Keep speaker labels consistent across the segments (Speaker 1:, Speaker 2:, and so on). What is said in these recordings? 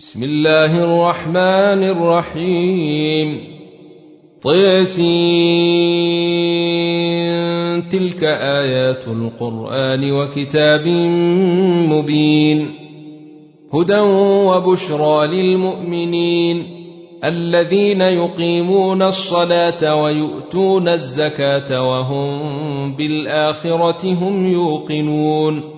Speaker 1: بسم الله الرحمن الرحيم. طيسين تلك آيات القرآن وكتاب مبين. هدى وبشرى للمؤمنين. الذين يقيمون الصلاة ويؤتون الزكاة وهم بالآخرة هم يوقنون.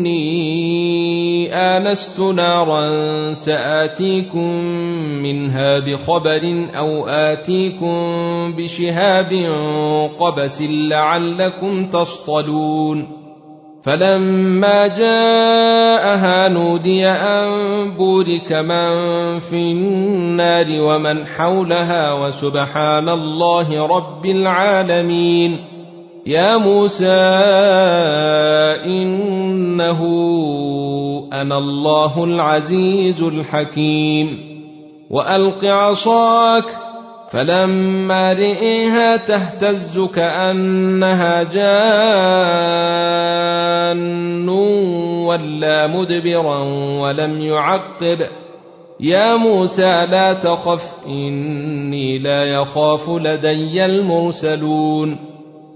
Speaker 1: إني آنست نارا سآتيكم منها بخبر أو آتيكم بشهاب قبس لعلكم تصطلون فلما جاءها نودي أن بورك من في النار ومن حولها وسبحان الله رب العالمين يا موسى إنه أنا الله العزيز الحكيم وألق عصاك فلما رئيها تهتز كأنها جان ولا مدبرا ولم يعقب. يا موسى لا تخف إني لا يخاف لدي المرسلون.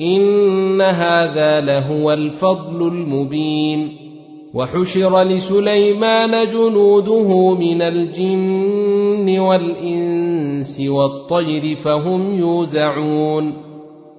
Speaker 1: إن هذا لهو الفضل المبين. وحشر لسليمان جنوده من الجن والإنس والطير فهم يوزعون.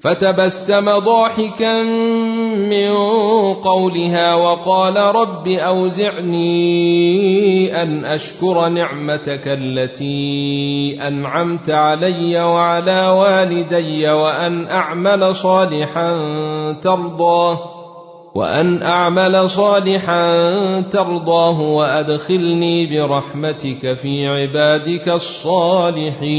Speaker 1: فتبسم ضاحكا من قولها وقال رب أوزعني أن أشكر نعمتك التي أنعمت علي وعلى والدي وأن أعمل صالحا ترضاه وأن أعمل صالحا ترضاه وأدخلني برحمتك في عبادك الصالحين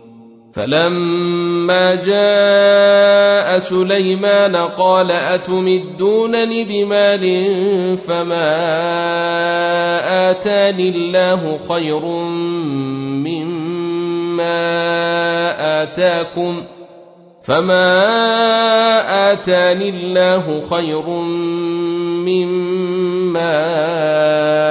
Speaker 1: فلما جاء سليمان قال أتمدونني بمال فما آتاني الله خير مما آتاكم فما آتاني الله خير مما آتاكم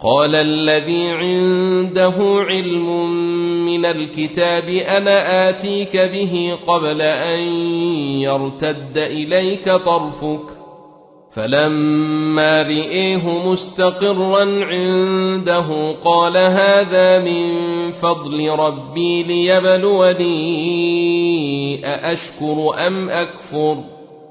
Speaker 1: قال الذي عنده علم من الكتاب أنا آتيك به قبل أن يرتد إليك طرفك فلما رئيه مستقرا عنده قال هذا من فضل ربي ليبلوني أأشكر أم أكفر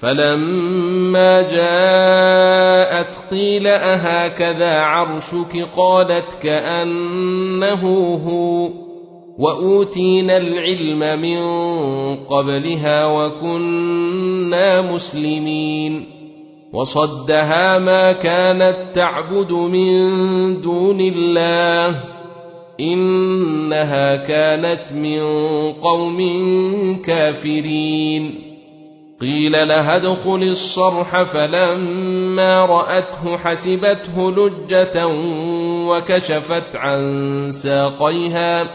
Speaker 1: فلما جاءت قيل اهكذا عرشك قالت كانه هو واوتينا العلم من قبلها وكنا مسلمين وصدها ما كانت تعبد من دون الله انها كانت من قوم كافرين قيل لها ادخل الصرح فلما رأته حسبته لجة وكشفت عن ساقيها.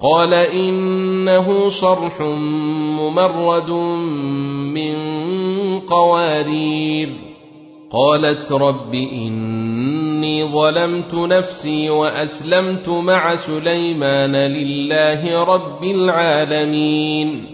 Speaker 1: قال إنه صرح ممرد من قوارير. قالت رب إني ظلمت نفسي وأسلمت مع سليمان لله رب العالمين.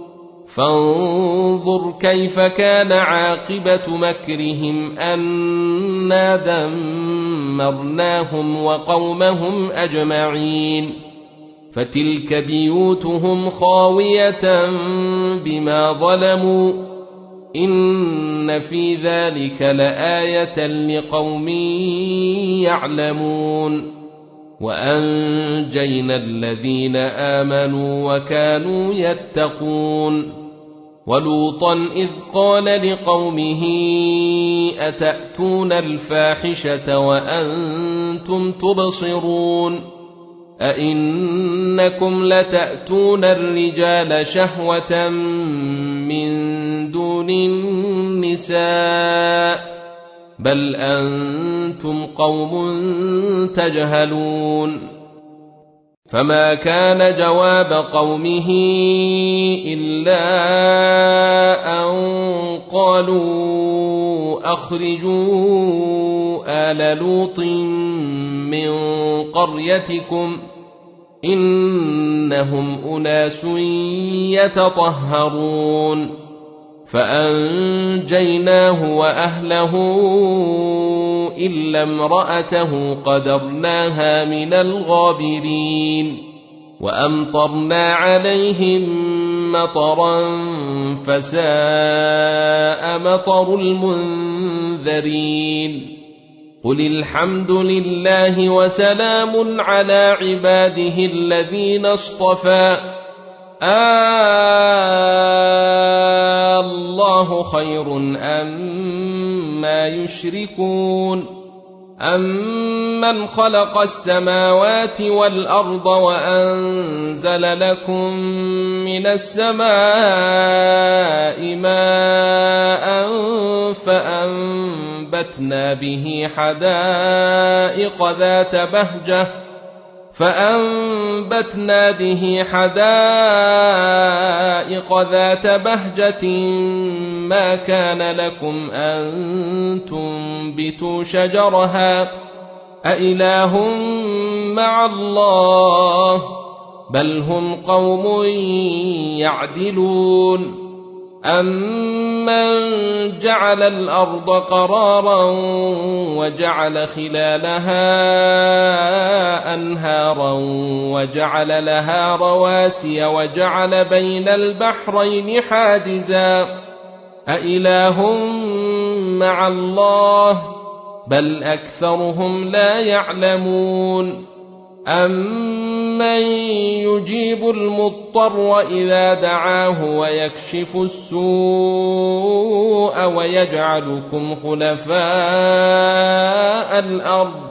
Speaker 1: فانظر كيف كان عاقبة مكرهم أنا دمرناهم وقومهم أجمعين. فتلك بيوتهم خاوية بما ظلموا إن في ذلك لآية لقوم يعلمون. وأنجينا الذين آمنوا وكانوا يتقون. ولوطا إذ قال لقومه أتأتون الفاحشة وأنتم تبصرون؟ أئنكم لتأتون الرجال شهوة من دون النساء؟ بل أنتم قوم تجهلون. فما كان جواب قومه إلا أن قالوا أخرجوا آل لوط من قريتكم إنهم أناس يتطهرون فأنجيناه وأهله إلا امرأته قدرناها من الغابرين وأمطرنا عليهم مطرا فساء مطر المنذرين قل الحمد لله وسلام على عباده الذين اصطفى آه الله خير أما يشركون أمن خلق السماوات والأرض وأنزل لكم من السماء ماء فأنبتنا به حدائق ذات بهجة فأنبتنا به حدائق ذات بهجة ما كان لكم أن تنبتوا شجرها. أإله مع الله؟ بل هم قوم يعدلون. أمن جعل الأرض قرارا وجعل خلالها أنهارا وجعل لها رواسي وجعل بين البحرين حاجزا أإله مع الله بل أكثرهم لا يعلمون أمن يجيب المضطر إذا دعاه ويكشف السوء ويجعلكم خلفاء الأرض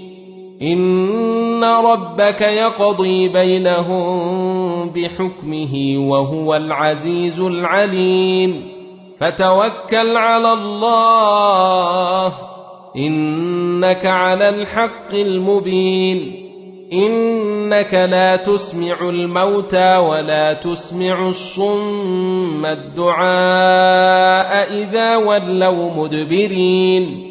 Speaker 1: ان ربك يقضي بينهم بحكمه وهو العزيز العليم فتوكل على الله انك على الحق المبين انك لا تسمع الموتى ولا تسمع الصم الدعاء اذا ولوا مدبرين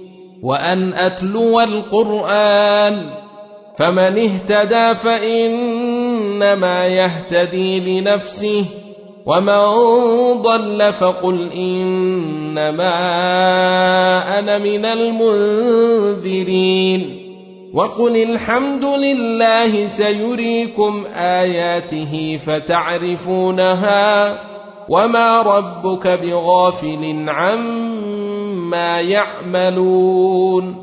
Speaker 1: وأن أتلو القرآن فمن اهتدى فإنما يهتدي لنفسه ومن ضل فقل إنما أنا من المنذرين وقل الحمد لله سيريكم آياته فتعرفونها وما ربك بغافل عما يعملون